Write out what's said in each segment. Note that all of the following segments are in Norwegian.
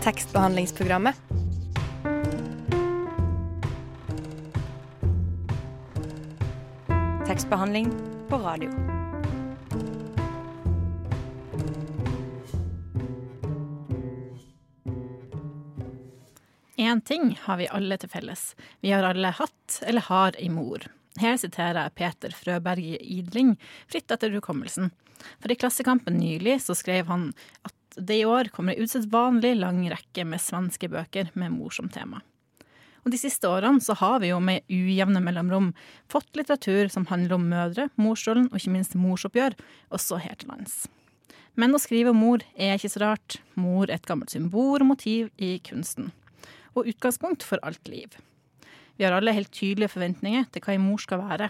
tekstbehandlingsprogrammet. Tekstbehandling på radio. Én ting har vi alle til felles. Vi har alle hatt eller har ei mor. Her siterer jeg Peter Frøberg Idling, fritt etter hukommelsen. For i Klassekampen nylig så skrev han at det i år kommer ei usedvanlig lang rekke med svenske bøker med mor som tema. Og De siste årene så har vi jo med ujevne mellomrom fått litteratur som handler om mødre, morsrollen og ikke minst morsoppgjør, også her til lands. Men å skrive om mor er ikke så rart. Mor er et gammelt symbol og motiv i kunsten. Og utgangspunkt for alt liv. Vi har alle helt tydelige forventninger til hva en mor skal være.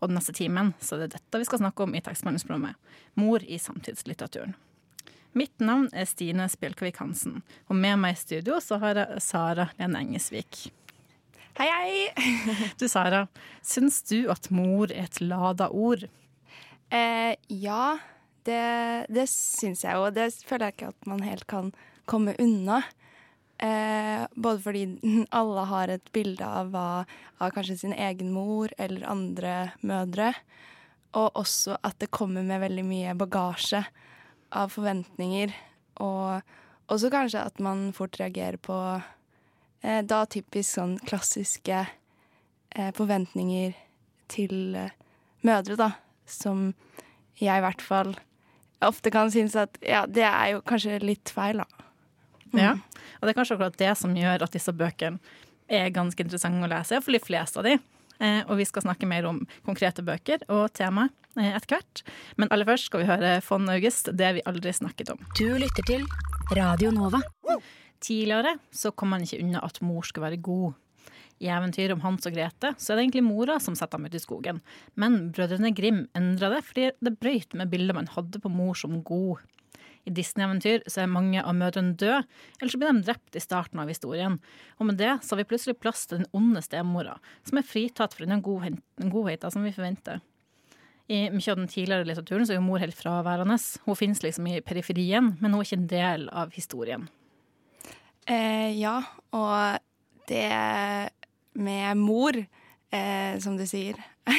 Og den neste timen så er det dette vi skal snakke om i tekstmeldingsprogrammet. Mor i samtidslitteraturen. Mitt navn er Stine Spjelkavik Hansen, og med meg i studio så har jeg Sara Lene Engesvik. Hei, hei! Du Sara, syns du at mor er et lada ord? Eh, ja, det, det syns jeg jo. Det føler jeg ikke at man helt kan komme unna. Eh, både fordi alle har et bilde av, hva, av kanskje sin egen mor eller andre mødre. Og også at det kommer med veldig mye bagasje av forventninger. Og også kanskje at man fort reagerer på eh, da typisk sånn klassiske eh, forventninger til eh, mødre, da. Som jeg i hvert fall ofte kan synes at ja, det er jo kanskje litt feil, da. Mm. Ja, og det er kanskje akkurat det som gjør at disse bøkene er ganske interessante å lese for de fleste av de. Eh, og vi skal snakke mer om konkrete bøker og tema eh, etter hvert. Men aller først skal vi høre Fond August, det vi aldri snakket om. Du lytter til Radio Nova. Tidligere så kom man ikke unna at mor skulle være god. I eventyret om Hans og Grete så er det egentlig mora som setter ham ut i skogen. Men brødrene Grim endra det fordi det brøyt med bildet man hadde på mor som god. I Disney-eventyr så er mange av mødrene døde, eller så blir de drept i starten av historien. Og med det så har vi plutselig plass til den onde stemora, som er fritatt for den godheten som vi forventer. I mye av den tidligere litteraturen så er jo mor helt fraværende. Hun finnes liksom i periferien, men hun er ikke en del av historien. Eh, ja, og det med mor, eh, som du sier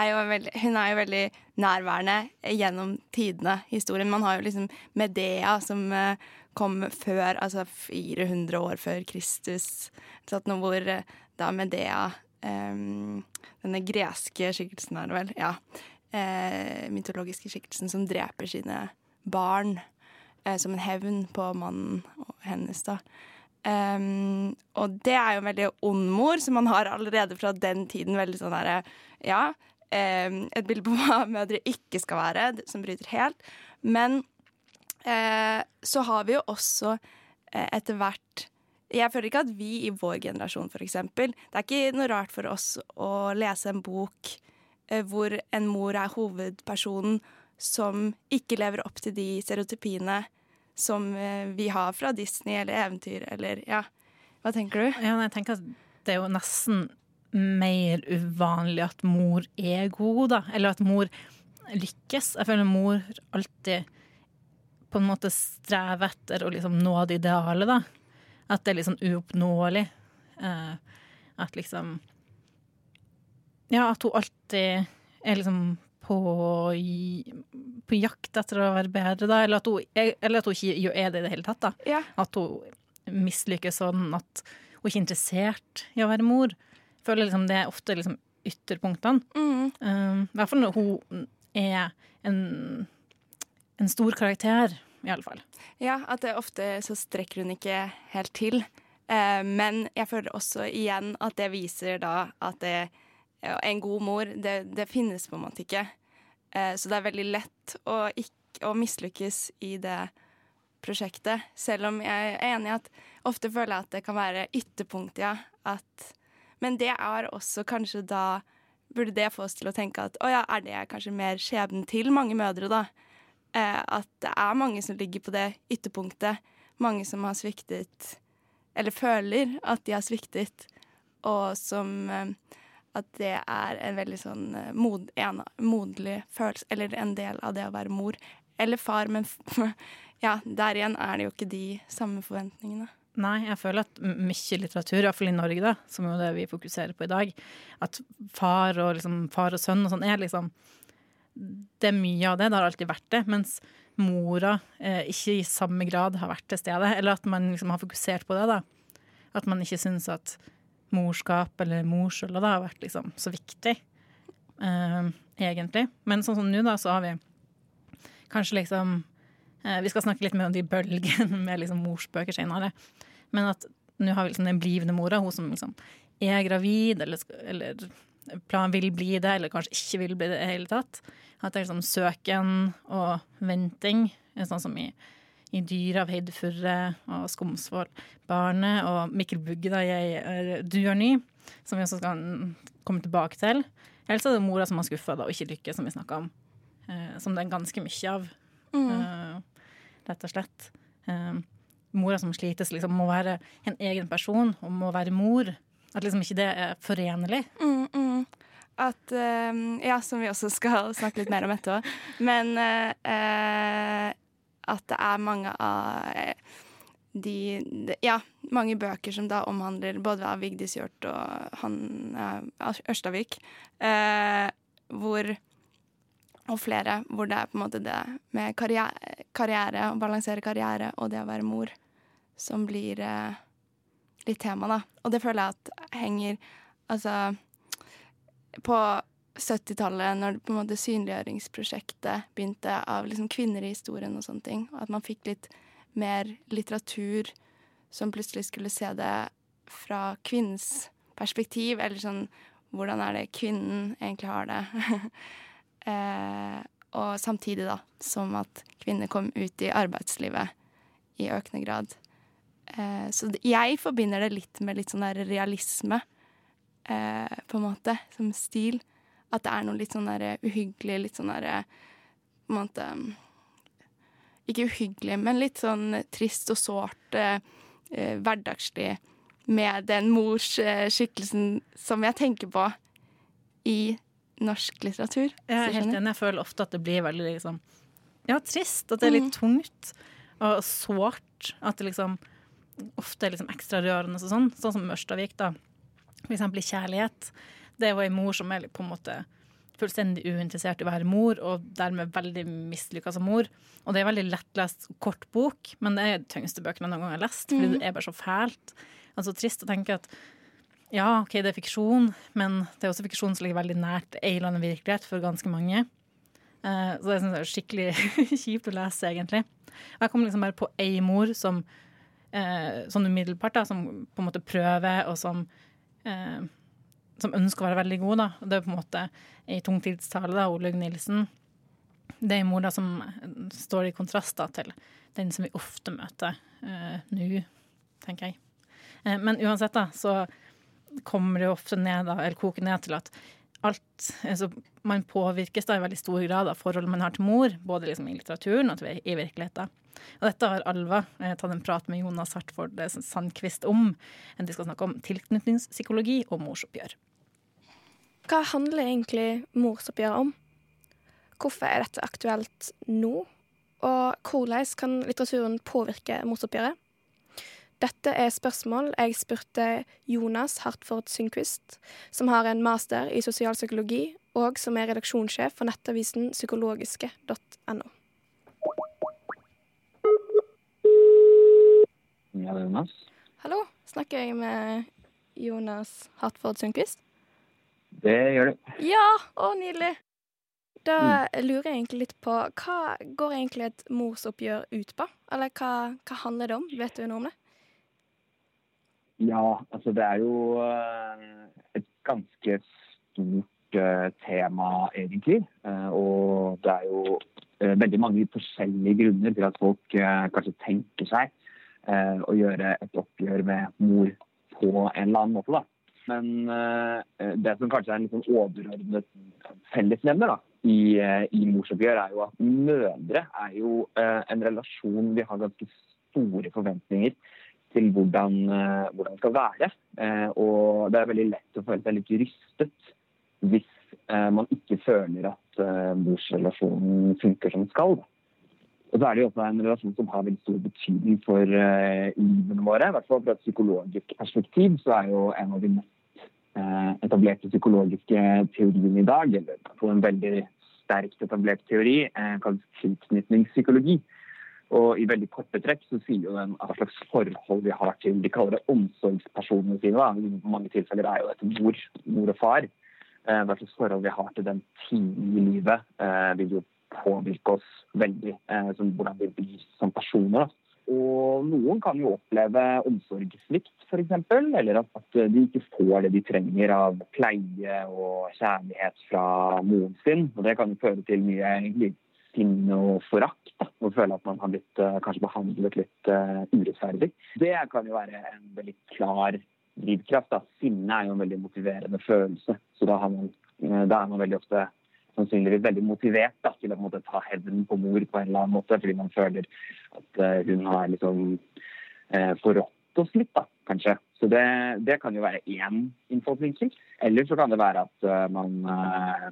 er veldig, Hun er jo veldig nærværende gjennom tidene, historien. Man har jo liksom Medea, som eh, kom før, altså 400 år før Kristus. Sånn hvor eh, da Medea um, Denne greske skikkelsen er det vel, ja. Eh, mytologiske skikkelsen som dreper sine barn eh, som en hevn på mannen og hennes, da. Um, og det er jo en veldig ond mor, som man har allerede fra den tiden. veldig sånn der, ja, um, Et bilde på hva mødre ikke skal være, som bryter helt. Men uh, så har vi jo også uh, etter hvert Jeg føler ikke at vi i vår generasjon, eksempel Det er ikke noe rart for oss å lese en bok uh, hvor en mor er hovedpersonen som ikke lever opp til de stereotypiene som eh, vi har fra Disney eller eventyr eller ja. Hva tenker du? Ja, jeg tenker at det er jo nesten mer uvanlig at mor er god, da. Eller at mor lykkes. Jeg føler mor alltid på en måte strever etter å liksom nå det idealet, da. At det er liksom uoppnåelig. Uh, at liksom Ja, at hun alltid er liksom på, på, jakt etter å være bedre, da. Eller at hun, eller at hun ikke er det i det hele tatt. da. Ja. At hun mislykkes sånn at hun ikke er interessert i å være mor. Jeg føler liksom det er ofte liksom ytterpunktene. Mm. Um, I hvert fall når hun er en, en stor karakter, i alle fall. Ja, at det ofte så strekker hun ikke helt til. Uh, men jeg føler også igjen at det viser da at det, en god mor, det, det finnes på en måte ikke. Eh, så det er veldig lett å, ikke, å mislykkes i det prosjektet. Selv om jeg er enig i at ofte føler jeg at det kan være ytterpunkt, ja. At, men det er også kanskje da Burde det få oss til å tenke at å ja, er det kanskje mer skjebnen til mange mødre, da? Eh, at det er mange som ligger på det ytterpunktet. Mange som har sviktet, eller føler at de har sviktet, og som eh, at det er en veldig sånn eh, mod, en, moderlig følelse, eller en del av det å være mor. Eller far, men ja, der igjen er det jo ikke de samme forventningene. Nei, jeg føler at mye litteratur, iallfall i Norge, da, som er det vi fokuserer på i dag, at far og, liksom, far og sønn og sånn er liksom Det er mye av det, det har alltid vært det. Mens mora eh, ikke i samme grad har vært til stede. Eller at man liksom har fokusert på det, da. At man ikke syns at morskap eller morsrolle har vært liksom så viktig, eh, egentlig. Men sånn som nå, da, så har vi kanskje liksom eh, Vi skal snakke litt mer om de bølgene med liksom morsbøker senere. Men at nå har vi liksom den blivende mora, hun som liksom er gravid, eller, eller plan vil bli det, eller kanskje ikke vil bli det i det hele tatt. At det er liksom søken og venting, sånn som i, i Dyr av Heide Furre og Skomsvoll Barnet og Mikkel Bugge, da jeg er Du er ny, som vi også skal komme tilbake til. Ellers er det mora som har skuffa og ikke lykkes, som vi snakka om. Eh, som det er ganske mye av, eh, rett og slett. Eh, mora som slites, liksom må være en egen person og må være mor. At liksom ikke det er forenlig. Mm, mm. At uh, Ja, som vi også skal snakke litt mer om etterpå. Men uh, eh, at det er mange av eh, de, de Ja, mange bøker som da omhandler både av Vigdis Hjorth og han eh, Ørstavik, eh, hvor og flere, hvor det er på en måte det med karriere, karriere å balansere karriere og det å være mor som blir eh, litt tema, da. Og det føler jeg at henger Altså På 70-tallet, når på en måte synliggjøringsprosjektet begynte av liksom kvinner i historien og sånne ting, og at man fikk litt mer litteratur som plutselig skulle se det fra kvinnens perspektiv, eller sånn Hvordan er det kvinnen egentlig har det? eh, og samtidig, da, som at kvinner kom ut i arbeidslivet i økende grad. Eh, så jeg forbinder det litt med litt sånn der realisme, eh, på en måte, som stil. At det er noe litt sånn der uhyggelig, litt sånn der På en måte mm, Ikke uhyggelig, men litt sånn trist og sårt, eh, eh, hverdagslig, med den morsskikkelsen som jeg tenker på i norsk litteratur. Jeg er helt enig. Jeg føler ofte at det blir veldig liksom Ja, trist. At det er litt tungt og sårt. At det liksom ofte er liksom ekstra rørende og sånn. Sånn som Mørstavik, da. For eksempel i Kjærlighet. Det er jo ei mor som er på en måte fullstendig uinteressert i å være mor, og dermed veldig mislykka som mor. Og det er veldig lettlest kort bok, men det er de tyngste bøkene jeg noen gang har lest, fordi det er bare så fælt. Altså trist å tenke at ja, OK, det er fiksjon, men det er også fiksjon som ligger veldig nært ei eller annen virkelighet for ganske mange. Uh, så det synes jeg er skikkelig kjipt å lese, egentlig. Jeg kom liksom bare på ei mor som uh, sånn umiddelbart, da, som på en måte prøver, og som eh, som ønsker å være veldig god. da. Det er på en måte ei tungtidstale, da, Olaug Nilsen. Det er en mor da som står i kontrast da, til den som vi ofte møter eh, nå, tenker jeg. Eh, men uansett, da, så kommer det jo ofte ned, da, eller koker ned til at alt altså, Man påvirkes da i veldig stor grad av forholdet man har til mor, både liksom i litteraturen og i virkeligheten. Og dette har Alva eh, tatt en prat med Jonas Hartford eh, Sandquist om. De skal snakke om tilknytningspsykologi og morsoppgjør. Hva handler egentlig morsoppgjøret om? Hvorfor er dette aktuelt nå? Og hvordan kan litteraturen påvirke morsoppgjøret? Dette er spørsmål jeg spurte Jonas Hartford Sundquist, som har en master i sosialpsykologi, og som er redaksjonssjef for nettavisen psykologiske.no. Ja, det er Jonas. Hallo, snakker jeg med Jonas Hartford Sundquist? Det gjør det. Ja, å nydelig. Da lurer jeg egentlig litt på hva går egentlig et morsoppgjør ut på? Eller hva, hva handler det om? Vet du noe om det? Ja, altså det er jo eh, et ganske stort eh, tema, egentlig. Eh, og det er jo veldig mange forskjellige grunner til at folk kanskje tenker seg å gjøre et oppgjør med mor på en eller annen måte, da. Men eh, det som kanskje er en sånn overordnet fellesnevner da, i, eh, i morsoppgjør, er jo at mødre er jo eh, en relasjon vi har ganske store forventninger til hvordan, eh, hvordan det skal være. Eh, og det er veldig lett å føle seg litt rystet hvis eh, man ikke føler at eh, morsrelasjonen funker som den skal. Og så er det jo også en relasjon som har veldig stor betydning for uh, livene våre. I hvert fall fra et psykologisk perspektiv så er jo en av de mest uh, etablerte psykologiske teoriene i dag, eller på en veldig sterkt etablert teori, uh, kalles tilknytningspsykologi. Og i veldig korte trekk så sier jo den hva slags forhold vi har til De kaller det omsorgspersonene sine. da. I mange tilfeller er jo dette mor, mor og far. Hva slags forhold vi har til den tidlige livet, vil jo påvirke oss veldig, eh, som hvordan vi blir som personer. Og noen kan jo oppleve omsorgssvikt, f.eks., eller at, de ikke får det de trenger av pleie og kjærlighet fra moren sin. Og det kan jo føre til mye sinne og forakt, og føle at man har blitt uh, kanskje behandlet litt uh, urettferdig. Det kan jo være en veldig klar drivkraft. Da. Sinne er jo en veldig motiverende følelse, så da, man, uh, da er man veldig ofte sannsynligvis veldig motivert da, til å måte, ta hevn på mor på en eller annen måte, fordi man føler at uh, hun har liksom uh, forrådt oss litt, da, kanskje. Så det, det kan jo være én innfallsvinkel. Eller så kan det være at uh, man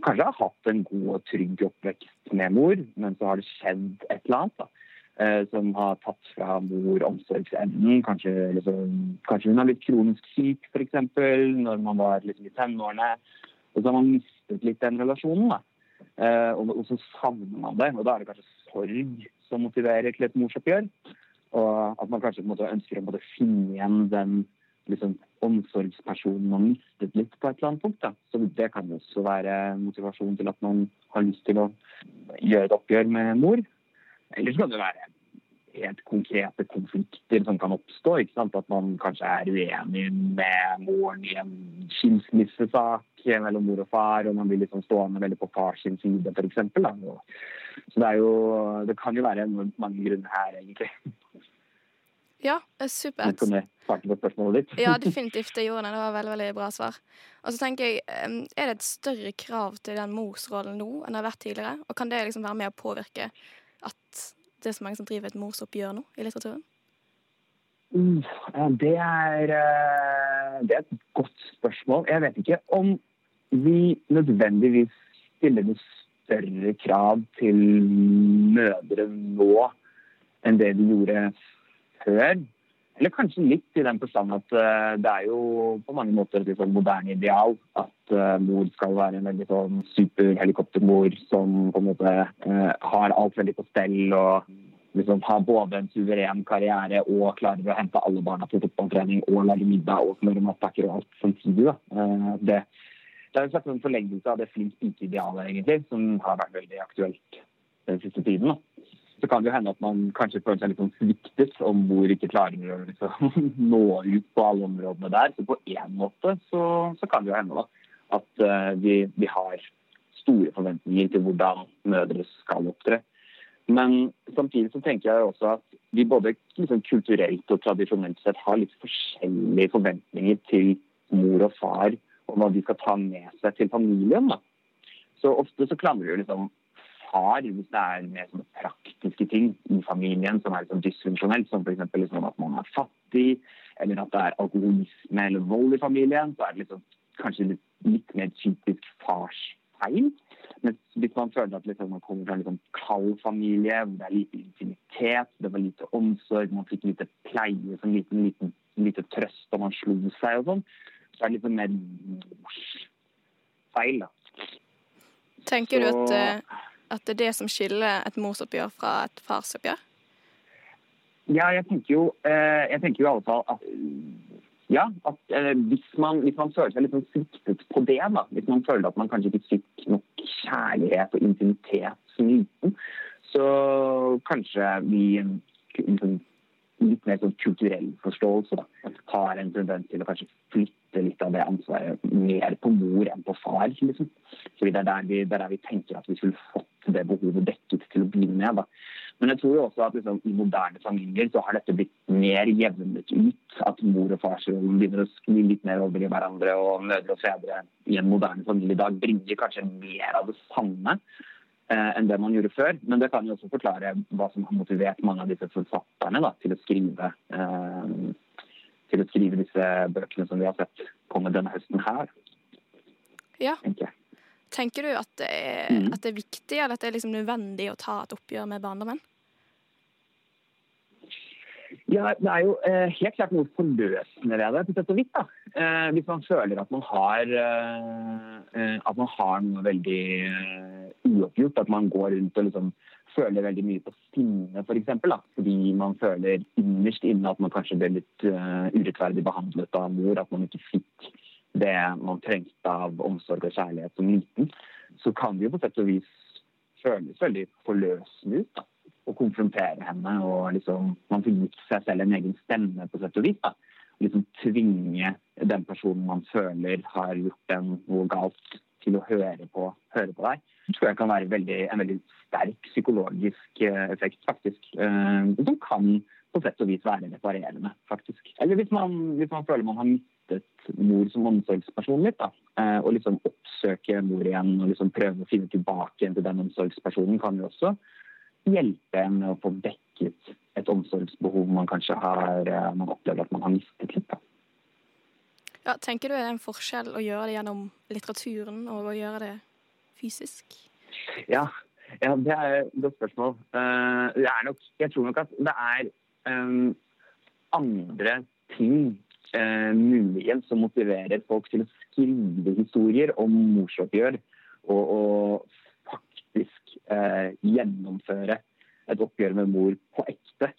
kanskje har hatt en god og trygg oppvekst med mor, men så har det skjedd et eller annet. da som har tatt fra mor omsorgsevnen. Kanskje, liksom, kanskje, hun har blitt kronisk syk, f.eks. når man var liksom, i tenårene. Og så har man mistet litt den relasjonen. Da. Eh, og, og, så savner man det. Og da er det kanskje sorg som motiverer til et morsoppgjør. Og at man kanskje måte, ønsker å finne igjen den liksom, omsorgspersonen man mistet litt på et eller annet punkt. Da. Så det kan også være motivasjon til at man har lyst til å gjøre et oppgjør med mor. Eller så kan det være helt konkrete konflikter som kan oppstå. At man kanskje er uenig med moren i en skilsmissesak mellom mor og far, og man blir liksom stående veldig på fars side, f.eks. Så det, jo, det kan jo være mange grunner her, egentlig. Ja, supert. Kan jeg svarte på spørsmålet ditt? ja, definitivt. Det gjorde det. Det var veldig veldig bra svar. Og så tenker jeg, Er det et større krav til den morsrollen nå enn det har vært tidligere? Og kan det liksom være med å påvirke at det er så mange som driver et morsoppgjør nå i litteraturen? Mm, det er, eh, det er et godt spørsmål. Jeg vet ikke om vi nødvendigvis stiller noe større krav til mødre nå enn det vi gjorde før. Eller kanskje litt i den forstand at uh, det er jo på mange måter et sånn moderne ideal at uh, mor skal være en veldig sånn superhelikoptermor som på en måte uh, har alt veldig på stell og liksom har både en suveren karriere og klarer å hente alle barna på fotballtrening og lage middag og smøre matpakker og alt samtidig. Det, det er en slags forlengelse av det flink pike-idealet egentlig, som har vært veldig aktuelt den siste tiden. Da så kan det jo hende at man kanskje føler seg litt sånn sviktet om hvor ikke klarer å liksom, nå ut på alle områdene der. Så på én måte så, så, kan det jo hende da, at uh, vi, vi, har store forventninger til hvordan mødre skal opptre. Men samtidig så tenker jeg også at vi både liksom, kulturelt og tradisjonelt sett har litt forskjellige forventninger til mor og far om hva de skal ta med seg til familien. da. Så ofte så klandrer vi liksom har, hvis det er mer sånn praktiske ting i familien som er liksom dysfunksjonelt, som f.eks. Liksom at man er fattig, eller at det er alkoholisme eller vold i familien, så er det liksom, kanskje litt, litt mer typisk fars feil. Men hvis man føler at liksom, man kommer fra en liksom kald familie, hvor det er lite intimitet, det var lite omsorg, man fikk lite pleie som liten, liten, lite trøst og man slo seg og sånn, så er det litt mer feil, da. Tenker du at uh at det er det som skiller et morsoppgjør fra et farsoppgjør? Ja, jeg tenker jo, eh, jeg tenker jo i alle fall at ja, at eh, hvis, man, hvis man føler seg litt sånn sviktet på det, da, hvis man føler at man kanskje ikke fikk nok kjærlighet og intimitet som liten, så kanskje vi liksom, litt mer sånn kulturell forståelse da, har en tendens til å kanskje flytte litt av det ansvaret mer på mor enn på far. Liksom. Fordi det er der vi, der vi tenker at vi skulle fått det behovet dekket til å begynne med. Da. Men jeg tror jo også at liksom, i moderne familier så har dette blitt mer jevnet ut. At mor og farsrollen begynner å skli litt mer over i hverandre, og mødre og fedre i en moderne familie i dag bringer kanskje mer av det samme. Eh, enn det man gjorde før. Men det kan jo også forklare hva som har motivert mange av disse forfatterne da, til, å skrive, eh, til å skrive disse bøkene som vi har sett komme denne høsten her. Ja. Tenker, tenker du at det, er, mm. at det, er, viktig, eller at det er liksom nødvendig å ta et oppgjør med barndommen? Ja, Det er jo eh, helt klart noe forløsende ved det, på sett og vis. Eh, hvis man føler at man har, eh, eh at man har noe veldig eh, uoppgjort. At man går rundt og liksom føler veldig mye på sinne, f.eks. For eksempel. Fordi man føler innerst inne at man kanskje ble litt uh, urettferdig behandlet av mor. At man ikke fikk det man trengte av omsorg og kjærlighet som liten. Så kan det jo på sett og vis føles veldig forløsende ut. da å konfrontere henne. og liksom, Man får gitt seg selv en egen stemme, på sett og vis. da. Liksom Tvinge den personen man føler har gjort en noe galt, til å høre på, høre på deg. Tror jeg kan være veldig, en veldig sterk psykologisk eh, effekt, faktisk. Eh, som kan på sett og vis være reparerende, faktisk. Eller hvis man, hvis man føler man har mistet mor som omsorgsperson litt, da. Eh, og liksom oppsøke mor igjen og liksom prøve å finne tilbake til den omsorgspersonen, kan jo også hjelpe en med å få dekket et omsorgsbehov man kanskje har man opplever at man har mistet litt. Da. Ja, tenker du det er en forskjell å gjøre det gjennom litteraturen og å gjøre det fysisk? Ja, ja det er et godt spørsmål. Uh, nok, jeg tror nok at det er um, andre ting uh, muligens som motiverer folk til å skrive historier om morsoppgjør og, og eh, gjennomføre et oppgjør med mor på ekte.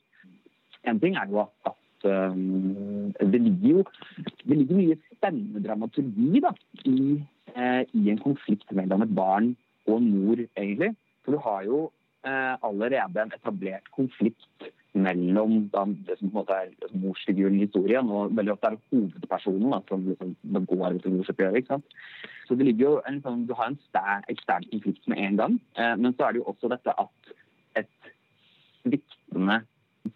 En ting er jo at, det, ligger jo, det ligger mye spennende dramaturgi da, i, eh, i, en konflikt mellom et barn og mor, egentlig. For du har jo eh, allerede en etablert konflikt mellom da, det som på en måte er liksom, morsfiguren i historien, og veldig ofte er hovedpersonen da, som liksom, begår ikke sant? Så det ligger jo en, sånn, Du har en ekstern konflikt med en gang, eh, men så er det jo også dette at et sviktende,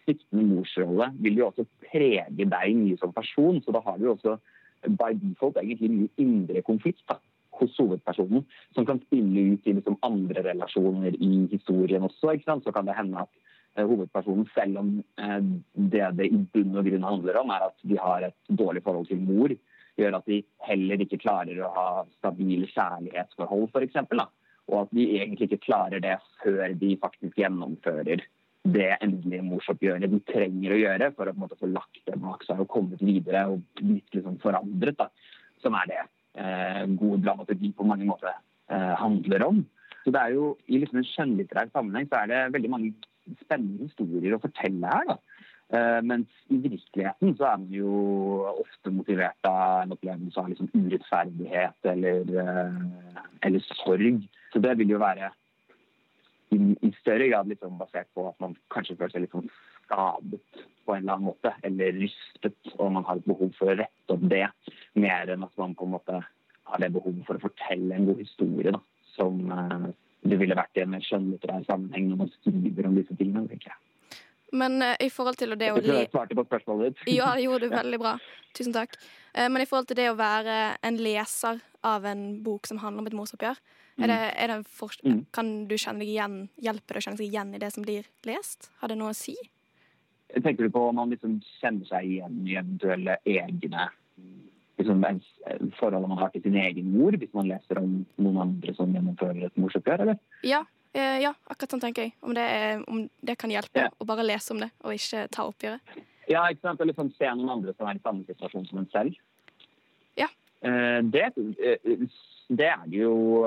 sviktende morsrolle vil jo også prege deg mye som person. Så da har du jo også by default egentlig mye indre konflikt da, hos hovedpersonen, som kan spille ut i liksom, andre relasjoner i historien også. Så kan det hende at Eh, hovedpersonen, selv om eh, det det i bunn og grunn handler om, er at de har et dårlig forhold til mor. Gjør at de heller ikke klarer å ha stabile kjærlighetsforhold, f.eks. Og at de egentlig ikke klarer det før de faktisk gjennomfører det endelige morsoppgjøret de trenger å gjøre for å måte, få lagt det bak seg og kommet videre og blitt liksom forandret. Da. Som er det eh, god dramaturgi på mange måter eh, handler om. Så det er jo I liksom en skjønnlitterær sammenheng så er det veldig mange spennende historier å fortelle her. da. Eh, mens i virkeligheten så er man jo ofte motivert av en opplevelse av liksom urettferdighet eller, uh, eller, sorg. Så det vil jo være i, i større grad liksom basert på at man kanskje føler seg litt sånn skadet på en eller annen måte, eller rystet, og man har et behov for å rette opp det, mer enn at man på en måte har det behovet for å fortelle en god historie da, som, uh, det ville vært i en mer skjønnlitterær sammenheng når man skriver om disse tingene. tenker jeg. Men uh, i forhold til det å Jeg tror jeg svarte på spørsmålet ditt. ja, det gjorde du veldig bra. Tusen takk. Uh, men i forhold til det å være en leser av en bok som handler om et morsoppgjør, er det, er det for, kan du kjenne deg igjen, hjelper det å kjenne seg igjen i det som blir lest? Har det noe å si? Tenker du på om man liksom kjenner seg igjen i eventuelle egne liksom, forholdet man har til sin egen mor, hvis man leser om noen andre som gjennomfører et morsoppgjør, eller? Ja, eh, ja, akkurat sånn tenker jeg. Om det, er, om det kan hjelpe ja. å bare lese om det, og ikke ta oppgjøret. Ja, ikke sant. Eller liksom se noen andre som er i samme situasjon som en selv. Eh, det, eh, det er det jo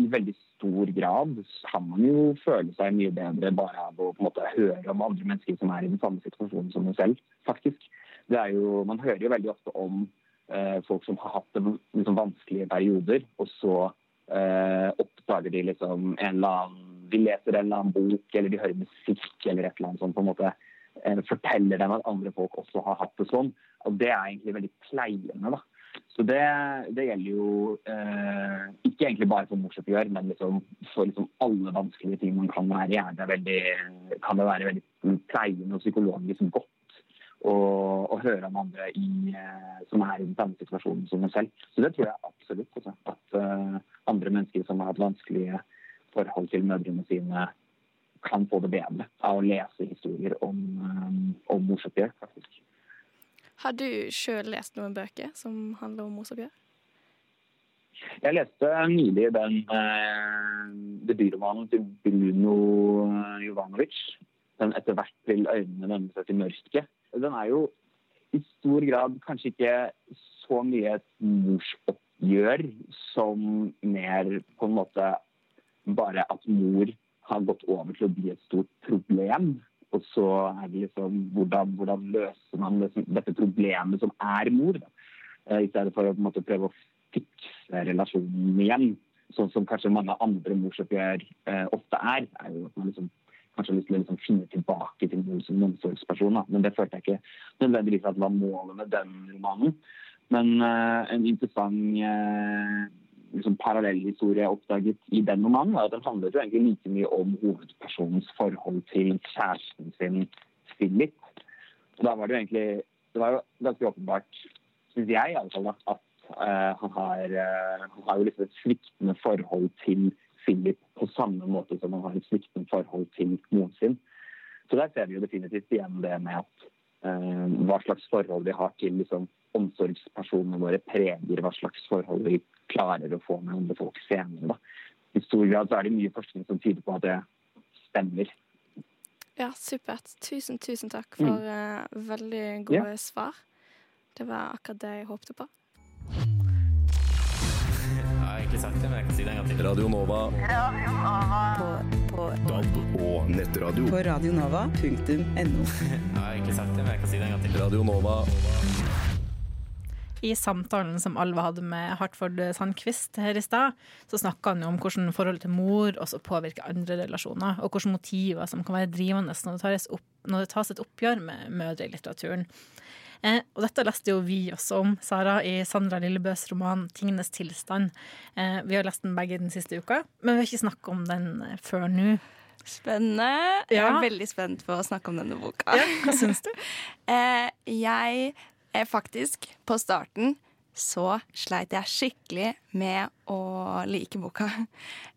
i veldig stor grad. Kan man jo føle seg mye bedre bare av å måte høre om andre mennesker som er i den samme situasjonen som en selv, faktisk. Jo, man hører jo veldig ofte om eh, folk som har hatt liksom, vanskelige perioder, og så eh, oppdager de liksom en eller annen De leser en eller annen bok, eller de hører musikk eller et eller annet sånt. på en måte eh, Forteller dem at andre folk også har hatt det sånn. Og det er egentlig veldig pleiende. da. Så det, det gjelder jo eh, ikke egentlig bare for morsoppgjør, men liksom for liksom alle vanskelige ting man kan være i, det veldig, kan det være veldig pleiende og psykologisk godt å, høre om andre i, eh, som er i den samme situasjonen som en selv. Så det tror jeg absolutt. Også, altså, at uh, andre mennesker som har hatt vanskelige forhold til mødrene sine, kan få det bedre av å lese historier om, um, om morsoppgjør, faktisk. Har du sjøl lest noen bøker som handler om morsoppgjør? Jeg leste nylig den eh, debutromanen til Bruno Jovanovic. Den 'Etter hvert vil øynene vende seg til mørket'. den er jo i stor grad kanskje ikke så mye et morsoppgjør som mer på en måte bare at mor har gått over til å bli et stort problem. Og så er det liksom hvordan, hvordan løser man det, dette problemet som er mor, da. Eh, I stedet for å måte prøve å fikse relasjonen igjen. Sånn som kanskje mange andre morsoppgjør eh, ofte er. er jo at man liksom kanskje har lyst til å liksom finne tilbake til mor som omsorgsperson. Da. Men det følte jeg ikke nødvendigvis at var målet med den romanen. Men eh, en interessant eh, liksom, parallellhistorie oppdaget i den romanen, var at den handlet jo egentlig like mye om hovedpersonens forhold til kjæresten sin, Philip. Og da var det jo egentlig Det var jo ganske åpenbart, syns jeg i alle fall, at uh, han, har, uh, han har jo liksom et sviktende forhold til Philip på samme måte som han har et sviktende forhold til moren sin. Så der ser vi jo definitivt igjen det med at uh, hva slags forhold de har til liksom, omsorgspersonene våre, preger hva slags forhold vi klarer å få med andre folk senere. Da. I stor grad så er det mye forskning som tyder på at det stemmer. Ja, supert. Tusen, tusen takk for mm. uh, veldig gode ja. svar. Det var akkurat det jeg håpte på. Jeg har egentlig sagt det, men jeg kan si det en gang til. Radio Nova. Radio Nova. På, på, DAB og nettradio. På radionova.no. jeg har egentlig sagt det, men jeg kan si det en gang til. Radio Nova. I samtalen som Alva hadde med Hartford Sandquist her i stad, så snakka han jo om hvordan forholdet til mor også påvirker andre relasjoner, og hvilke motiver som kan være drivende når det tas, opp, når det tas et oppgjør med mødre i litteraturen. Eh, og dette leste jo vi også om, Sara, i Sandra Lillebøs roman 'Tingenes tilstand'. Eh, vi har lest den begge den siste uka, men vi har ikke snakket om den eh, før nå. Spennende. Ja. Jeg er veldig spent på å snakke om denne boka. Ja, hva syns du? eh, jeg er faktisk, på starten, så sleit jeg skikkelig med å like boka.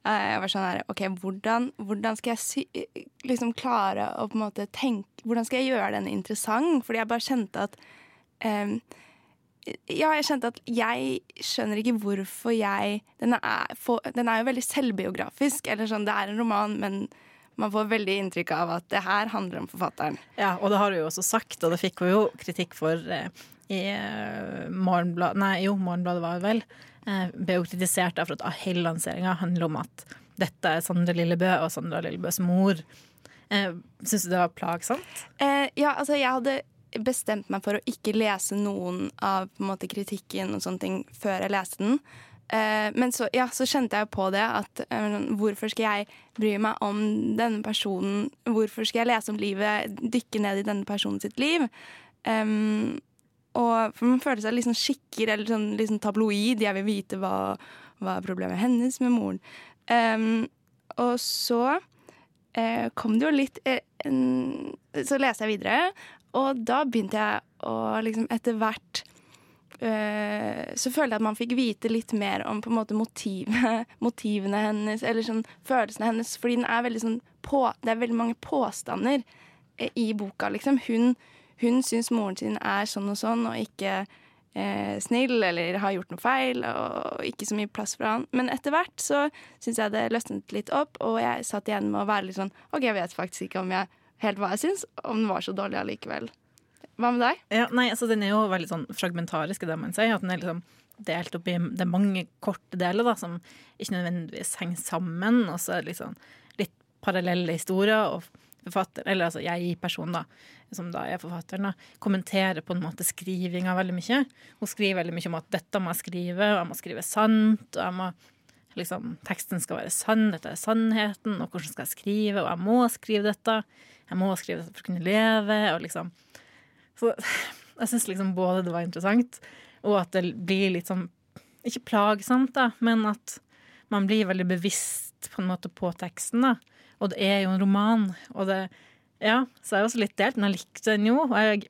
Eh, jeg var sånn her OK, hvordan, hvordan skal jeg sy liksom klare å på en måte tenke Hvordan skal jeg gjøre den interessant? Fordi jeg bare kjente at um, ja, jeg kjente at jeg skjønner ikke hvorfor jeg Den er, for, den er jo veldig selvbiografisk. Eller sånn, det er en roman, men man får veldig inntrykk av at det her handler om forfatteren. Ja, og det har hun jo også sagt, og det fikk hun jo kritikk for eh, i eh, Morgenbladet Nei, jo, Morgenbladet var det vel. Eh, ble jo kritisert for at hele lanseringa handler om at dette er Sandra Lillebø og Sandra Lillebøs mor. Eh, Syns du det var plagsomt? Eh, ja, altså jeg hadde bestemt meg for å ikke lese noen av måte, kritikken og sånne ting før jeg leste den. Eh, men så, ja, så, kjente jeg på det at uh, hvorfor skal jeg bry meg om denne personen? Hvorfor skal jeg lese om livet, dykke ned i denne personen sitt liv? Um, og for Man føler seg litt sånn skikker eller sånn, litt sånn tabloid. Jeg vil vite hva, hva er problemet hennes med moren. Um, og så uh, kom det jo litt uh, en, Så leste jeg videre, og da begynte jeg å liksom etter hvert Så følte jeg at man fikk vite litt mer om på en måte motivet, motivene hennes, eller sånn følelsene hennes, fordi den er sånn på, det er veldig mange påstander i boka, liksom. Hun hun syns moren sin er sånn og sånn, og ikke eh, snill eller har gjort noe feil, og ikke så mye plass for han. Men etter hvert så syns jeg det løsnet litt opp, og jeg satt igjen med å være litt sånn OK, jeg vet faktisk ikke om jeg helt hva jeg syns, om den var så dårlig allikevel. Hva med deg? Ja, nei, altså Den er jo veldig sånn fragmentarisk, det man sier. At den er liksom delt opp i Det er mange korte deler da, som ikke nødvendigvis henger sammen. Og så er det liksom litt parallelle historier. Og forfatter, eller altså jeg person, da, som da er forfatteren, da, kommenterer på en måte skrivinga veldig mye. Hun skriver veldig mye om at dette må jeg skrive, og jeg må skrive sant. og jeg må liksom, Teksten skal være sann, dette er sannheten, og hvordan skal jeg skrive, og jeg må skrive dette. Jeg må skrive dette for å kunne leve, og liksom Så jeg syns liksom både det var interessant, og at det blir litt sånn Ikke plagsomt, da, men at man blir veldig bevisst på en måte på teksten, da. Og det er jo en roman, og det Ja, så jeg er også litt delt, men jeg likte den jo. Og jeg,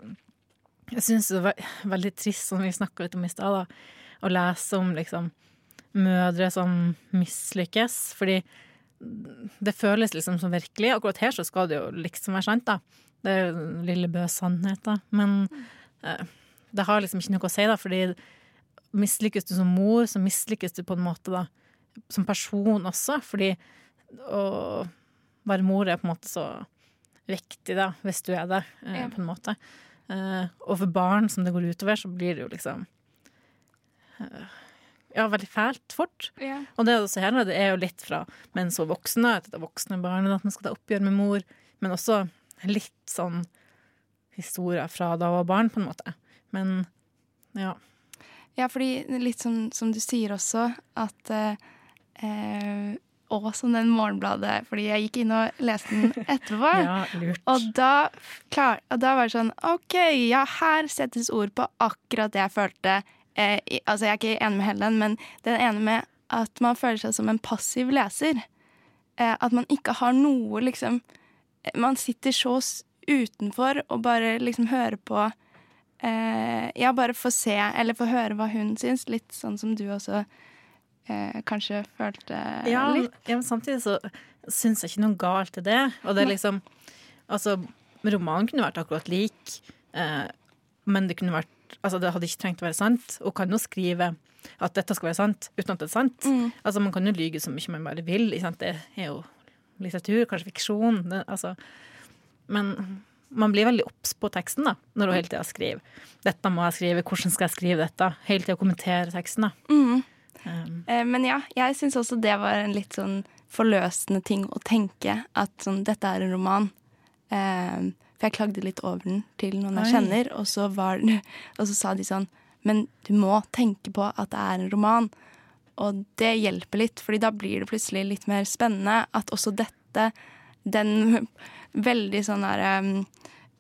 jeg syns det var veldig trist, som vi snakka litt om i stad, å lese om liksom mødre som mislykkes. Fordi det føles liksom som virkelig. Akkurat her så skal det jo liksom være sant, da. Det er lille Bøs sannhet, da. Men eh, det har liksom ikke noe å si, da, fordi mislykkes du som mor, så mislykkes du på en måte da som person også, fordi å være mor er på en måte så viktig, da, hvis du er det, eh, ja. på en måte. Eh, og for barn som det går utover, så blir det jo liksom uh, Ja, veldig fælt fort. Ja. Og det, også her, det er jo litt fra mens hun er voksen, at det er voksne barn, at man skal ta oppgjør med mor, men også litt sånn historier fra da hun var barn, på en måte. Men ja. Ja, fordi litt som, som du sier også, at eh, Og som den Morgenbladet, fordi jeg gikk inn og leste den etterpå. ja, lurt. Og da, klar, og da var det sånn OK, ja, her settes ord på akkurat det jeg følte. Eh, i, altså, jeg er ikke enig med Helen, men den ene med at man føler seg som en passiv leser. Eh, at man ikke har noe, liksom Man sitter så utenfor og bare liksom hører på eh, Ja, bare få se, eller få høre hva hun syns. Litt sånn som du også eh, kanskje følte ja, litt. Ja, men samtidig så syns jeg ikke noe galt i det. Og det er liksom Altså, romanen kunne vært akkurat lik, eh, men det kunne vært Altså, det hadde ikke trengt å være sant. Og kan jo skrive at dette skal være sant, uten at det er sant. Mm. Altså, man kan jo lyge så mye man bare vil. Ikke sant? Det er jo litteratur, kanskje fiksjon. Det, altså. Men man blir veldig obs på teksten da, når hun hele tida skriver. 'Dette må jeg skrive. Hvordan skal jeg skrive dette?' Hele tida kommentere teksten. da. Mm. Um, Eh, men ja, jeg syns også det var en litt sånn forløsende ting å tenke at sånn, dette er en roman. Um, for jeg klagde litt over den til noen jeg Oi. kjenner, og så, var, og så sa de sånn Men du må tenke på at det er en roman. Og det hjelper litt, fordi da blir det plutselig litt mer spennende at også dette, den veldig sånn derre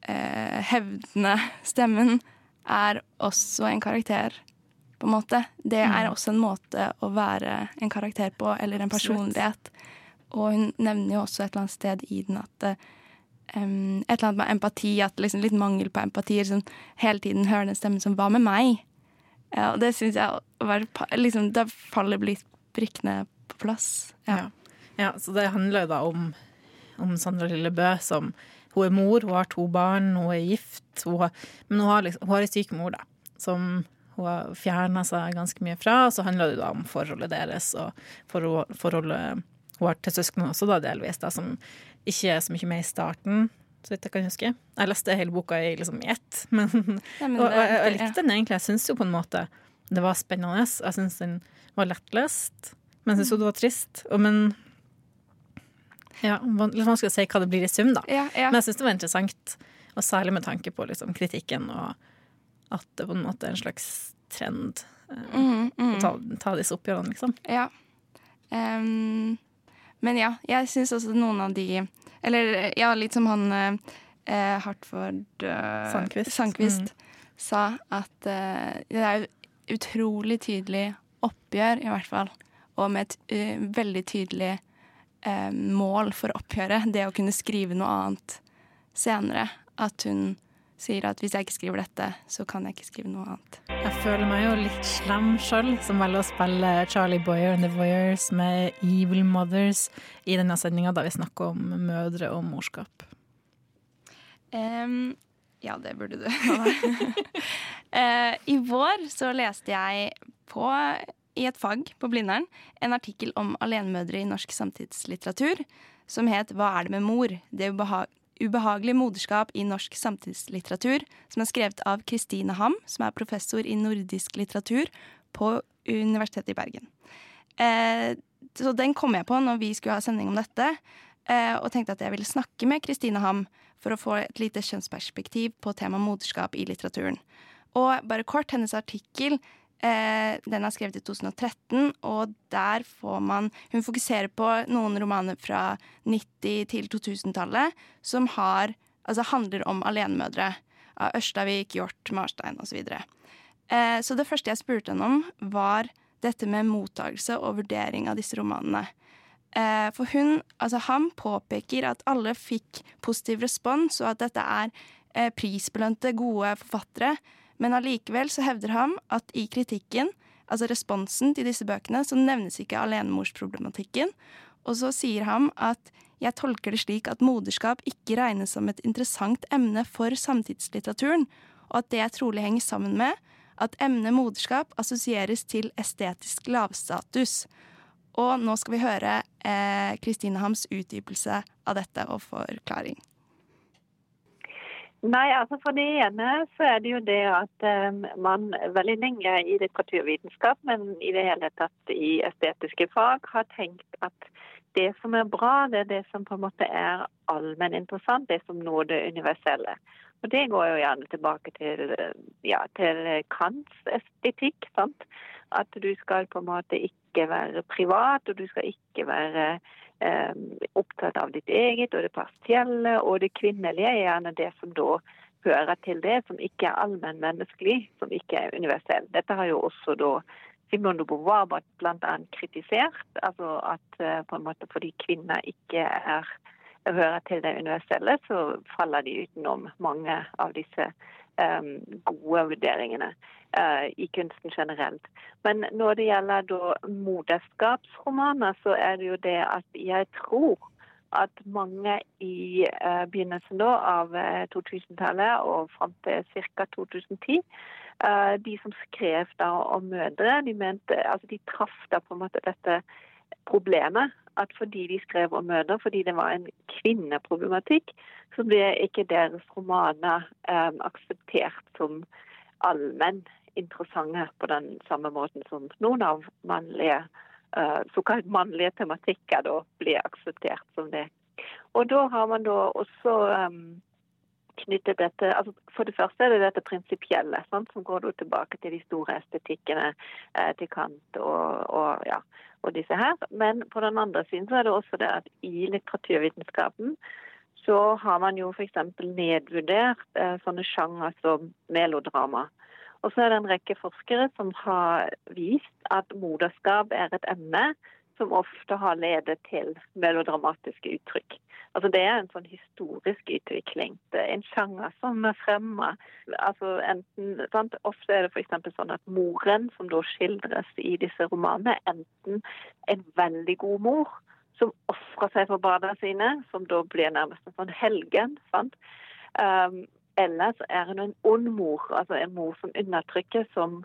eh, hevdende stemmen, er også en karakter på en måte. Det er også en måte å være en karakter på, eller en personlighet. Og hun nevner jo også et eller annet sted i den at em, Et eller annet med empati, at liksom litt mangel på empati. Liksom, hele tiden hører den stemmen som 'hva med meg?' Ja, og det syns jeg var liksom, Da faller litt brikkene på plass. Ja. Ja. så det handler jo da om, om Sandra Lillebø som Hun er mor, hun har to barn, hun er gift, hun har, men hun har, liksom, hun har en syk mor, da, som hun har fjerna seg ganske mye fra. Og så handler det da om forholdet deres og forhold, forholdet hun har til søsknene også, da, delvis, da, som ikke er så mye med i starten. Så vidt jeg kan huske. Jeg leste hele boka i, liksom, i ett, men, Ja, men og, og jeg, jeg likte den egentlig. Jeg syns jo på en måte det var spennende. Jeg syns den var lettlest, men jeg syns jo det var trist. Og, men ja, litt vanskelig å si hva det blir i sum, da. Ja, ja. Men jeg syns det var interessant, og særlig med tanke på liksom, kritikken og at det på en måte er en slags trend eh, mm, mhm. å ta, ta disse oppgjørene, liksom. Ja. Um, men ja, jeg syns også noen av de Eller ja, litt som han eh, eh, Hartford eh, Sandquist. Sandquist sa, at eh, det er jo utrolig tydelig oppgjør, i hvert fall. Og med et uh, veldig tydelig eh, mål for oppgjøret. Det å kunne skrive noe annet senere. At hun sier at hvis jeg ikke skriver dette, så kan jeg ikke skrive noe annet. Jeg føler meg jo litt slem sjøl, som velger å spille Charlie Boyer and The Voyeurs med Evil Mothers i denne sendinga, da vi snakker om mødre og morskap. Um, ja, det burde du. Eh, I vår så leste jeg på, i et fag på Blindern en artikkel om alenemødre i norsk samtidslitteratur som het 'Hva er det med mor?' Det ubeha ubehagelige moderskap i norsk samtidslitteratur, som er skrevet av Kristine Ham, som er professor i nordisk litteratur på Universitetet i Bergen. Eh, så den kom jeg på når vi skulle ha sending om dette, eh, og tenkte at jeg ville snakke med Kristine Ham for å få et lite kjønnsperspektiv på temaet moderskap i litteraturen. Og bare kort, hennes artikkel den er skrevet i 2013, og der får man Hun fokuserer på noen romaner fra 90- til 2000-tallet som har, altså handler om alenemødre. Av Ørstavik, Hjort, Marstein osv. Eh, så det første jeg spurte henne om, var dette med mottagelse og vurdering av disse romanene. Eh, for hun, altså han påpeker at alle fikk positiv respons, og at dette er eh, prisbelønte, gode forfattere. Men allikevel så hevder han at i kritikken, altså responsen til disse bøkene, så nevnes ikke alenemorsproblematikken. Og så sier han at jeg tolker det slik at moderskap ikke regnes som et interessant emne for samtidslitteraturen, og at det trolig henger sammen med at emnet moderskap assosieres til estetisk lavstatus. Og nå skal vi høre Kristine Hams utdypelse av dette og forklaring. Nei, altså For det ene så er det jo det at um, man veldig lenge i litteraturvitenskap, men i det hele tatt i estetiske fag, har tenkt at det som er bra, det er det som på en måte er allmenninteressant, det som når det universelle. Og Det går jo gjerne tilbake til, ja, til Kants estetikk. sant? At du skal på en måte ikke være privat, og du skal ikke være eh, opptatt av ditt eget og det partielle. Og det kvinnelige er gjerne det som da hører til det, som ikke er allmennmenneskelig, som ikke er universell. Dette har jo også da Simone de Beauvoir bl.a. kritisert. altså at eh, på en måte fordi kvinner ikke er hører til det universelle, så faller de utenom mange av disse gode vurderingene uh, i kunsten generelt. Men når det gjelder da moderskapsromaner, så er det jo det at jeg tror at mange i uh, begynnelsen da, av 2000-tallet og fram til ca. 2010 uh, de som skrev da om mødre, de, mente, altså de traff da på en måte dette problemet at fordi de skrev om mødre, fordi det var en kvinneproblematikk, så ble ikke deres romaner eh, akseptert som allmenn interessante på den samme måten som noen av mannlige eh, såkalt mannlige tematikker da blir akseptert som det. Og da har man da også eh, knyttet dette altså For det første er det dette prinsipielle, som går tilbake til de store estetikkene eh, til Kant og, og, ja, og, disse her. Men på den andre siden så er det også det at i litteraturvitenskapen så har man jo f.eks. nedvurdert eh, sånne sjanger som melodrama. Og så er det en rekke forskere som har vist at moderskap er et emne som ofte har ledet til melodramatiske uttrykk. Altså Det er en sånn historisk utvikling. Det er en sjanger som er fremma. Altså? Ofte er det f.eks. sånn at moren som da skildres i disse romanene, enten en veldig god mor som ofrer seg for barna sine, som da blir nærmest en sånn helgen. sant? Um, eller er hun en ond mor, altså en mor som undertrykker, som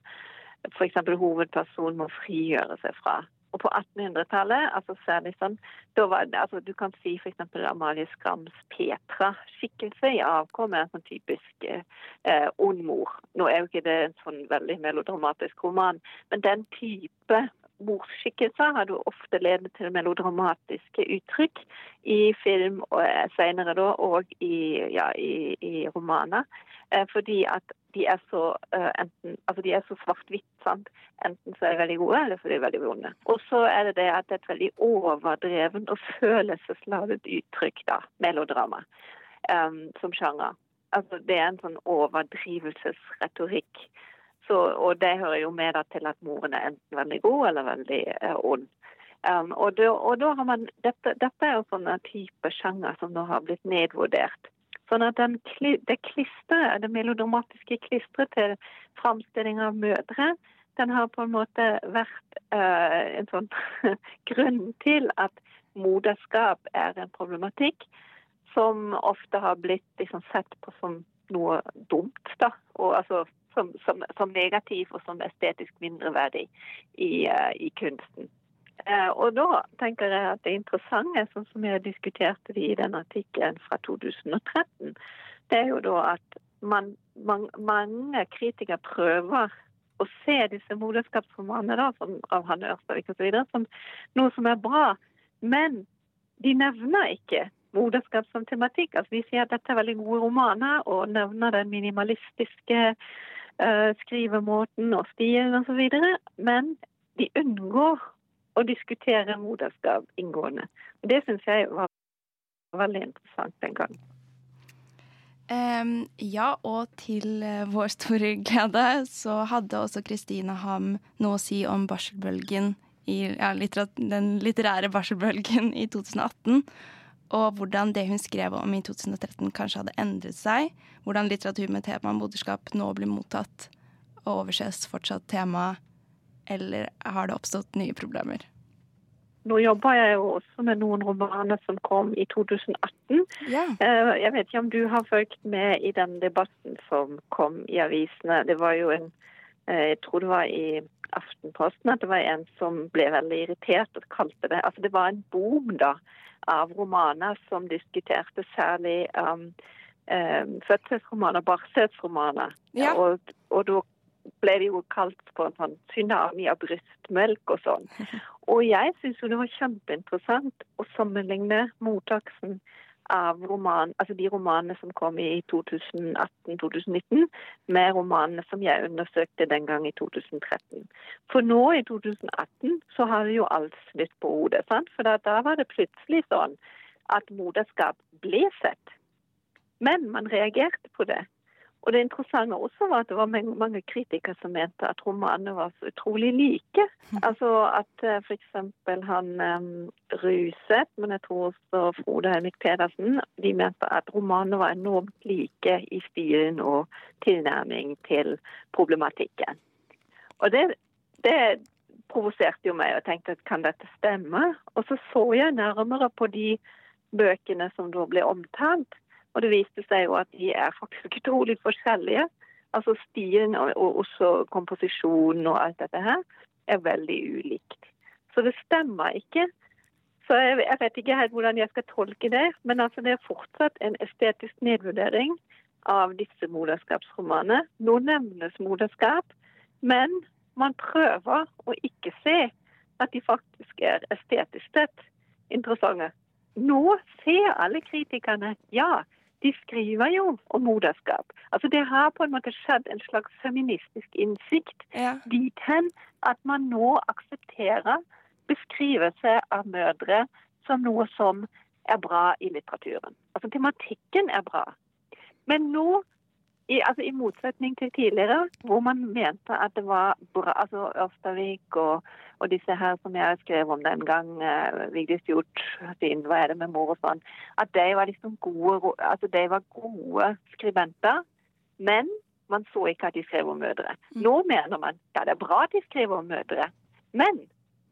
f.eks. hovedpersonen må frigjøre seg fra. Og på 1800-tallet, altså særlig sånn, da var det, altså Du kan si f.eks. Amalie Skrams Petra-skikkelse i avkom er en sånn typisk eh, ond mor. Nå er jo ikke det en sånn veldig melodramatisk roman, men den type morsskikkelser har jo ofte ledet til melodramatiske uttrykk i film og eh, senere da, og i, ja, i, i romaner. Eh, fordi at de er så enten, altså så svart-hvitt. Enten så er de veldig gode, eller så er de veldig vonde. Og så er det det at det er et veldig overdreven og følelsesladet uttrykk, da, melodrama, um, som sjanger. Altså Det er en sånn overdrivelsesretorikk. Så, og det hører jo med til at moren er enten veldig god eller veldig uh, ond. Um, og, da, og da man, dette, dette er jo sånne type sjanger som nå har blitt nedvurdert. Sånn at den, det klisteret, det melodramatiske klisteret til framstilling av mødre, den har på en måte vært uh, en sånn grunn til at moderskap er en problematikk som ofte har blitt liksom sett på som noe dumt. da, og altså som, som, som negativ og som estetisk mindreverdig i, uh, i kunsten. Eh, og da tenker jeg at det interessante, sånn som jeg diskuterte det i den artikkelen fra 2013, det er jo da at man, man, mange kritikere prøver å se disse moderskapsromanene da, som, av Hanne Ørstavik osv. som noe som er bra. Men de nevner ikke moderskap som tematikk. Altså, de sier at dette er veldig gode romaner, og nevner den minimalistiske skrivemåten og stilen osv. Men de unngår å diskutere moderskap inngående. Og Det syns jeg var veldig interessant den gangen. Um, ja, og til uh, vår store glede så hadde også Kristine Ham noe å si om barselbølgen i, ja, litterat, den litterære barselbølgen i 2018. Og hvordan det hun skrev om i 2013 kanskje hadde endret seg. Hvordan litteratur med tema moderskap nå blir mottatt og overses fortsatt tema, eller har det oppstått nye problemer? Nå jobber jeg jo også med noen romaner som kom i 2018. Ja. Eh, jeg vet ikke om du har fulgt med i den debatten som kom i avisene. Det var jo en eh, Jeg tror det var i Aftenposten at det var en som ble veldig irritert og kalte det Altså det var en boom da av romaner som diskuterte særlig um, um, fødselsromaner, barselsromaner. Ja. Og, og da ble det jo kalt for en sånn tsunami av brystmelk og sånn. Og jeg syns jo det var kjempeinteressant å sammenligne mottakelsen av roman, altså de romanene som kom i 2018-2019, med romanene som jeg undersøkte den gang i 2013. For nå i 2018 så har det jo alt snudd på hodet. sant? For da, da var det plutselig sånn at moderskap ble sett. Men man reagerte på det. Og det interessante også var at det var mange, kritikere som mente at romanene var så utrolig like. Altså at uh, f.eks. han um, Ruset, men jeg tror også Frode Henrik Pedersen, de mente at romanene var enormt like i stilen og tilnærming til problematikken. Og det, det provoserte jo meg og tenkte at kan dette stemme? Og så så jeg nærmere på de bøkene som da ble omtalt. Og det viste seg jo at de er faktisk utrolig forskjellige. Altså stilen og, og også komposisjonen og alt dette her er veldig ulikt. Så det stemmer ikke. Så jeg, jeg vet ikke helt hvordan jeg skal tolke det, men altså det er fortsatt en estetisk nedvurdering av disse moderskapsromanene. Nå nevnes moderskap, men man prøver å ikke se at de faktisk er estetisk sett interessante. Nå ser alle kritikerne ja, de skriver jo om moderskap. Altså Det har på en måte skjedd en slags feministisk innsikt Ja. dit hen at man nå aksepterer beskrivelse av mødre som noe som er bra i litteraturen. Altså tematikken er bra. Men nå, i, altså i motsetning til tidligere, hvor man mente at det var bra Altså Ørstavik og, og disse her som jeg skrev om den gang, eh, Vigdis Hjorth sin 'Hva er det med mor?' og sånn, at de var liksom gode, altså de var gode skribenter. Men man så ikke at de skrev om mødre. Nå mener man ja, det er bra at de skriver om mødre, men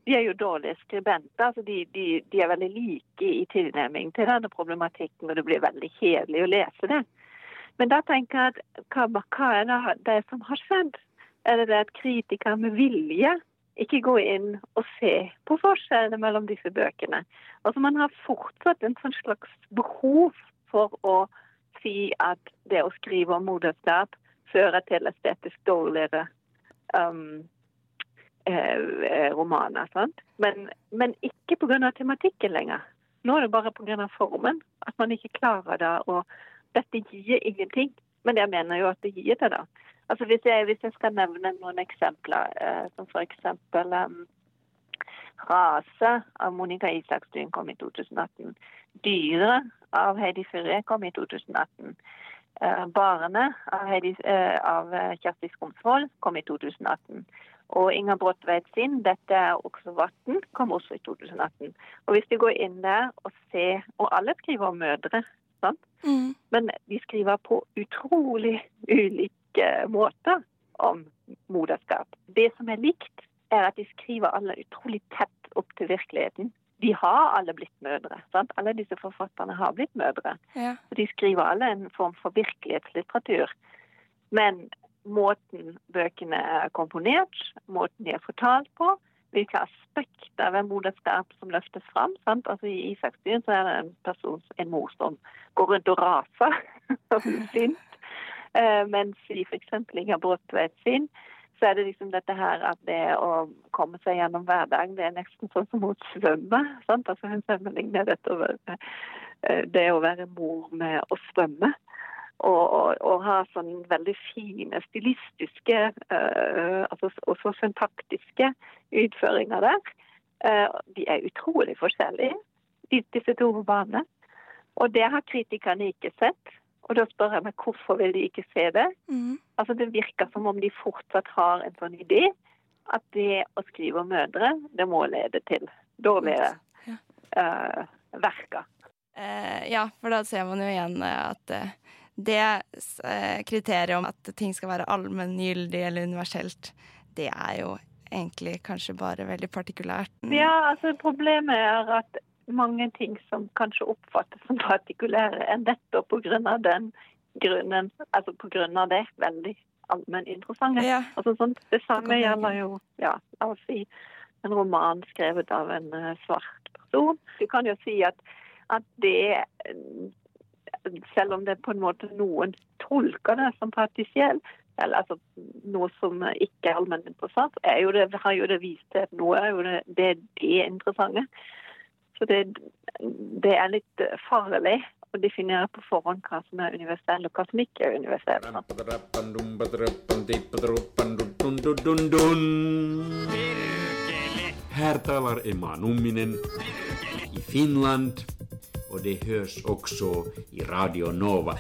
de er jo dårlige skribenter. altså De, de, de er veldig like i tilnærming til denne problematikken, og det blir veldig kjedelig å lese det. Men da tenker jeg at hva, hva er det, det som har skjedd? Er det det at kritikere med vilje ikke går inn og ser på forskjellene mellom disse bøkene? Altså Man har fortsatt en sånn slags behov for å si at det å skrive om moderskap fører til estetisk dårligere um, eh, eh, romaner. Sant? Men, men ikke pga. tematikken lenger. Nå er det bare pga. formen. At man ikke klarer det. Og dette gir ingenting. Men jeg mener jo at det gir det, da. Altså Hvis jeg, hvis jeg skal nevne noen eksempler, eh, som eksempel um, 'Rase' av Monica Isakstuen kom i 2018. Dyre av Heidi Furre kom i 2018. Eh, 'Barene' av, Heidi, eh, av eh, Kjersti Skomsvold kom i 2018. Og Inger Bråtveit sin 'Dette er også vann' kom også i 2018. Og hvis du går inn der og ser Og alle skriver om mødre? Mm. Men de skriver på utrolig ulike måter om moderskap. Det som er likt, er at de skriver alle utrolig tett opp til virkeligheten. De har alle blitt mødre. Sant? Alle disse forfatterne har blitt mødre. Ja. De skriver alle en form for virkelighetslitteratur. Men måten bøkene er komponert, måten de er fortalt på, hvilke aspekter ved moderskap som løftes fram. Sant? Altså I Isaksbyen er det en person, en mor som går rundt og raser og blir sint. Eh, mens i f.eks. Inger Bråtveit sin, så er det liksom dette her at det å komme seg gjennom hverdagen, det er nesten sånn som hun svømmer. Sant? Altså Hun sammenligner dette å eh, det å være mor med å svømme. Og, og, og ha sånn veldig fine stilistiske uh, altså, og så syntaktiske utføringer der. Uh, de er utrolig forskjellige, disse to romanene. Og det har kritikerne ikke sett. Og da spør jeg meg hvorfor vil de ikke se det? Mm. Altså Det virker som om de fortsatt har en sånn idé at det å skrive om mødre, det må lede til dårlige eh, verker. Uh, ja, for da ser man jo igjen at det eh, kriteriet om at ting skal være allmenngyldig eller universelt, det er jo egentlig kanskje bare veldig partikulært. Ja, altså Problemet er at mange ting som kanskje oppfattes som partikulære, er nettopp pga. den grunnen, altså på grunn av det, veldig allmenninteressante. Ja. Altså, sånn, det samme gjelder jo ja, la oss si, en roman skrevet av en eh, svart person. Du kan jo si at, at det selv om det på en måte noen tolker det som partisiell, eller altså noe som ikke er allmenninteressant, er har jo det vist til at nå er jo det det, det interessante. Så det, det er litt farlig å definere på forhånd hva som er universell, og hva som ikke er universell. Her taler Emma Numminen i Finland och det hörs också i Radio Nova.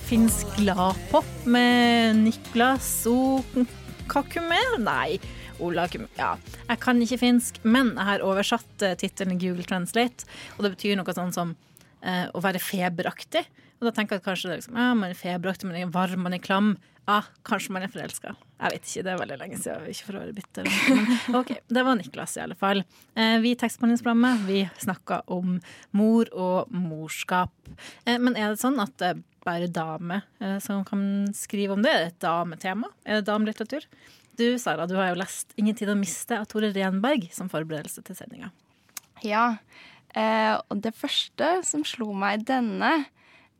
Finsk gladpop med Niklas Okakume? Nei. Ola Ja, jeg kan ikke finsk, men jeg har oversatt uh, tittelen Google Translate, og det betyr noe sånn som eh, å være feberaktig. Og da tenker jeg at kanskje det er liksom, ja, man er feberaktig, man er varm, man er klam. Ah, kanskje man er forelska. Jeg vet ikke, det er veldig lenge siden. Ikke for å være bitter. Men ok, Det var Niklas, i alle fall. Eh, vi i Tekstbehandlingsprogrammet vi snakka om mor og morskap. Eh, men er det sånn at det er bare damer eh, som kan skrive om det? Er det et dametema? Er det damelitteratur? Du Sara, du har jo lest 'Ingen tid å miste' av Tore Renberg som forberedelse til sendinga. Ja. Eh, og det første som slo meg denne,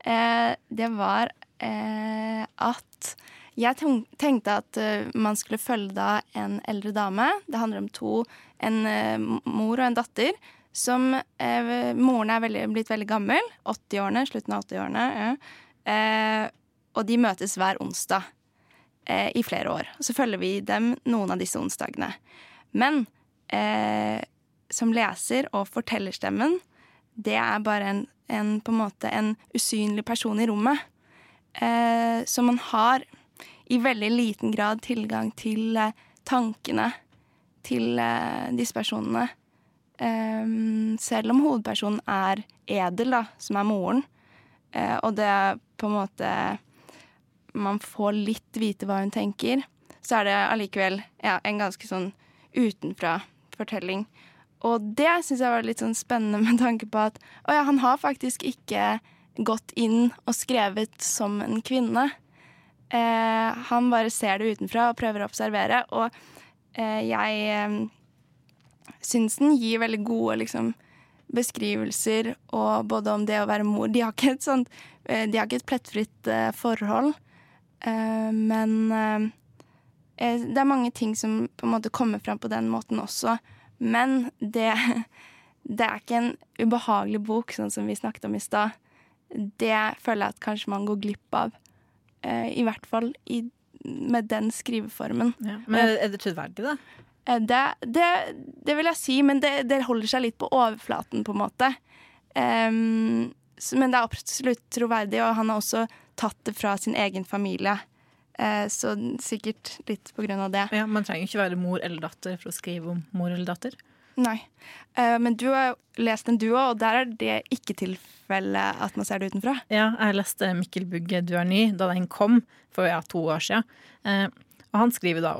eh, det var eh, at jeg tenkte at uh, man skulle følge da en eldre dame. Det handler om to, en uh, mor og en datter. Som uh, Moren er veldig, blitt veldig gammel. 80-årene, slutten av 80-årene. Ja. og de møtes hver onsdag i flere år. Så følger vi dem noen av disse onsdagene. Men som leser og fortellerstemmen, det er bare en, en, på en måte en usynlig person i rommet. så man har i veldig liten grad tilgang til eh, tankene til eh, disse personene. Um, selv om hovedpersonen er Edel, da, som er moren. Uh, og det er på en måte Man får litt vite hva hun tenker. Så er det allikevel ja, en ganske sånn utenfra-fortelling. Og det syns jeg var litt sånn spennende med tanke på at å ja, han har faktisk ikke gått inn og skrevet som en kvinne. Eh, han bare ser det utenfra og prøver å observere. Og eh, jeg eh, syns den gir veldig gode liksom, beskrivelser og både om det å være mor De har ikke et, sånt, eh, har ikke et plettfritt eh, forhold, eh, men det er mange ting som på en måte kommer fram på den måten også. Men det, det er ikke en ubehagelig bok, sånn som vi snakket om i stad. Det føler jeg at kanskje man går glipp av. Eh, I hvert fall i, med den skriveformen. Ja. Men er det troverdig, da? Eh, det, det, det, vil jeg si, men det, det, holder seg litt på overflaten, på en måte. Um, men det er absolutt troverdig, og han har også tatt det fra sin egen familie. Uh, så sikkert litt på grunn av det. Ja, Man trenger ikke være mor eller datter for å skrive om mor eller datter. Nei. Uh, men du har lest en duo, og der er det ikke tilfellet at man ser det utenfra. Ja, jeg leste Mikkel Bugge 'Du er ny' da den kom for ja, to år siden. Uh, og han skriver da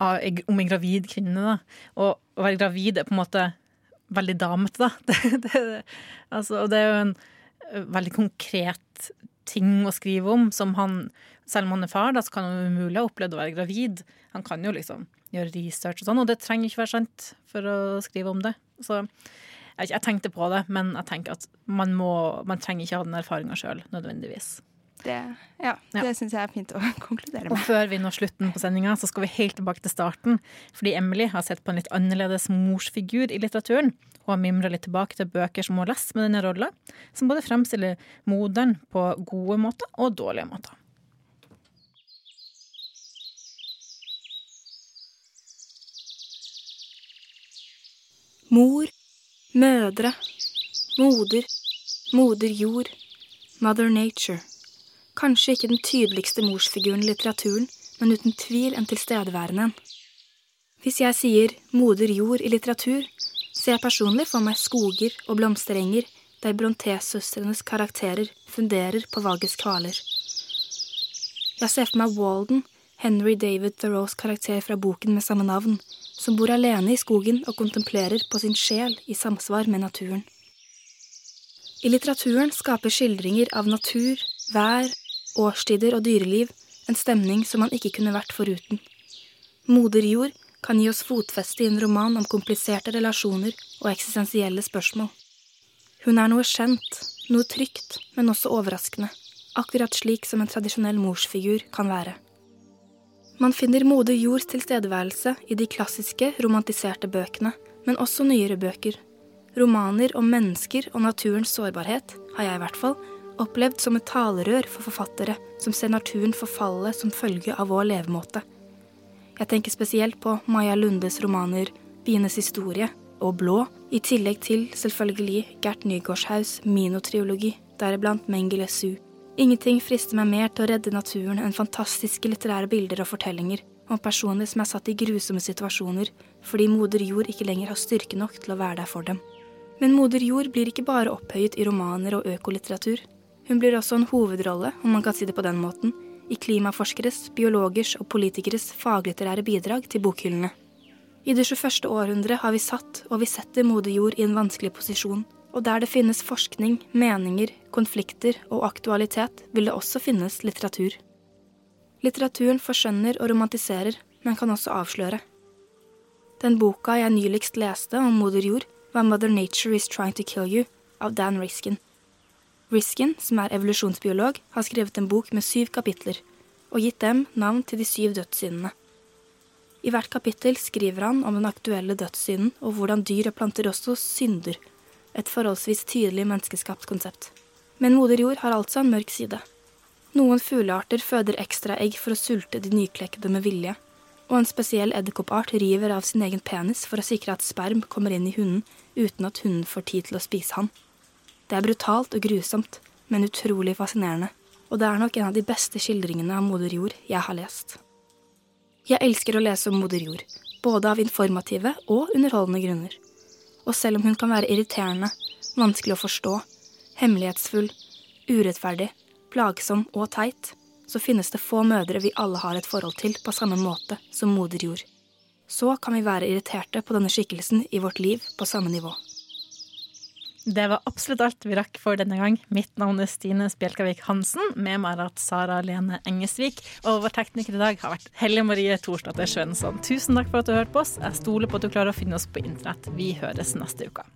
om en gravid kvinne. da. Og å være gravid er på en måte veldig damete, da. Det, det, altså, og det er jo en eh, veldig konkret ting å skrive om, som han Selv om han er far, da, så kan han umulig ha opplevd å være gravid. Han kan jo liksom gjøre research og sånn, og det trenger ikke være sant for å skrive om det. Så jeg, jeg tenkte på det, men jeg tenker at man, må, man trenger ikke ha den erfaringa sjøl, nødvendigvis. Det, ja, ja. det syns jeg er fint å konkludere med. Og før vi når slutten på sendinga, så skal vi helt tilbake til starten. Fordi Emily har sett på en litt annerledes morsfigur i litteraturen. Har mimra litt tilbake til bøker som hun lest med denne rolla, som både fremstiller moderen på gode måter og dårlige måter. Mor, mødre, moder, moder jord, mother nature. Kanskje ikke den tydeligste morsfiguren i litteraturen, men uten tvil en tilstedeværende en. Hvis jeg sier moder jord i litteratur, ser jeg personlig for meg skoger og blomsterenger der Bronté-søstrenes karakterer funderer på valgets kvaler. Jeg ser for meg Walden, Henry David Thoreaus karakter fra boken med samme navn, som bor alene i skogen og kontemplerer på sin sjel i samsvar med naturen. I litteraturen skaper skildringer av natur, vær, årstider og dyreliv en stemning som man ikke kunne vært foruten. Moder jord kan gi oss fotfeste i en roman om kompliserte relasjoner og eksistensielle spørsmål. Hun er noe kjent, noe trygt, men også overraskende, akkurat slik som en tradisjonell morsfigur kan være. Man finner moder jords tilstedeværelse i de klassiske, romantiserte bøkene, men også nyere bøker. Romaner om mennesker og naturens sårbarhet har jeg i hvert fall opplevd som et talerør for forfattere som ser naturen forfalle som følge av vår levemåte. Jeg tenker spesielt på Maja Lundes romaner Bienes historie og Blå, i tillegg til selvfølgelig Gert Nygaardshaus Mino-triologi, deriblant Mengele Su. Ingenting frister meg mer til å redde naturen enn fantastiske litterære bilder og fortellinger om personer som er satt i grusomme situasjoner fordi moder jord ikke lenger har styrke nok til å være der for dem. Men moder jord blir ikke bare opphøyet i romaner og økolitteratur. Hun blir også en hovedrolle, om man kan si det på den måten, i klimaforskeres, biologers og politikeres faglitterære bidrag til bokhyllene. I det 21. århundret har vi satt, og vi setter moder jord i en vanskelig posisjon, og der det finnes forskning, meninger, konflikter og aktualitet, vil det også finnes litteratur. Litteraturen forskjønner og romantiserer, men kan også avsløre. Den boka jeg nyligst leste om moder jord, var Mother Nature Is Trying to Kill You av Dan Riskin. Riskin, som er evolusjonsbiolog, har skrevet en bok med syv kapitler, og gitt dem navn til de syv dødssyndene. I hvert kapittel skriver han om den aktuelle dødssynden og hvordan dyr og planter også synder, et forholdsvis tydelig menneskeskapt konsept. Men moder jord har altså en mørk side. Noen fuglearter føder ekstra egg for å sulte de nyklekkede med vilje, og en spesiell edderkoppart river av sin egen penis for å sikre at sperm kommer inn i hunden uten at hunden får tid til å spise han. Det er brutalt og grusomt, men utrolig fascinerende, og det er nok en av de beste skildringene av moder jord jeg har lest. Jeg elsker å lese om moder jord, både av informative og underholdende grunner. Og selv om hun kan være irriterende, vanskelig å forstå, hemmelighetsfull, urettferdig, plagsom og teit, så finnes det få mødre vi alle har et forhold til på samme måte som moder jord. Så kan vi være irriterte på denne skikkelsen i vårt liv på samme nivå. Det var absolutt alt vi rakk for denne gang. Mitt navn er Stine Spjelkavik Hansen. Med meg har Sara Lene Engesvik. Og vår tekniker i dag har vært Helle Marie Thorsdatter Svensson. Tusen takk for at du hørte på oss. Jeg stoler på at du klarer å finne oss på internett. Vi høres neste uke.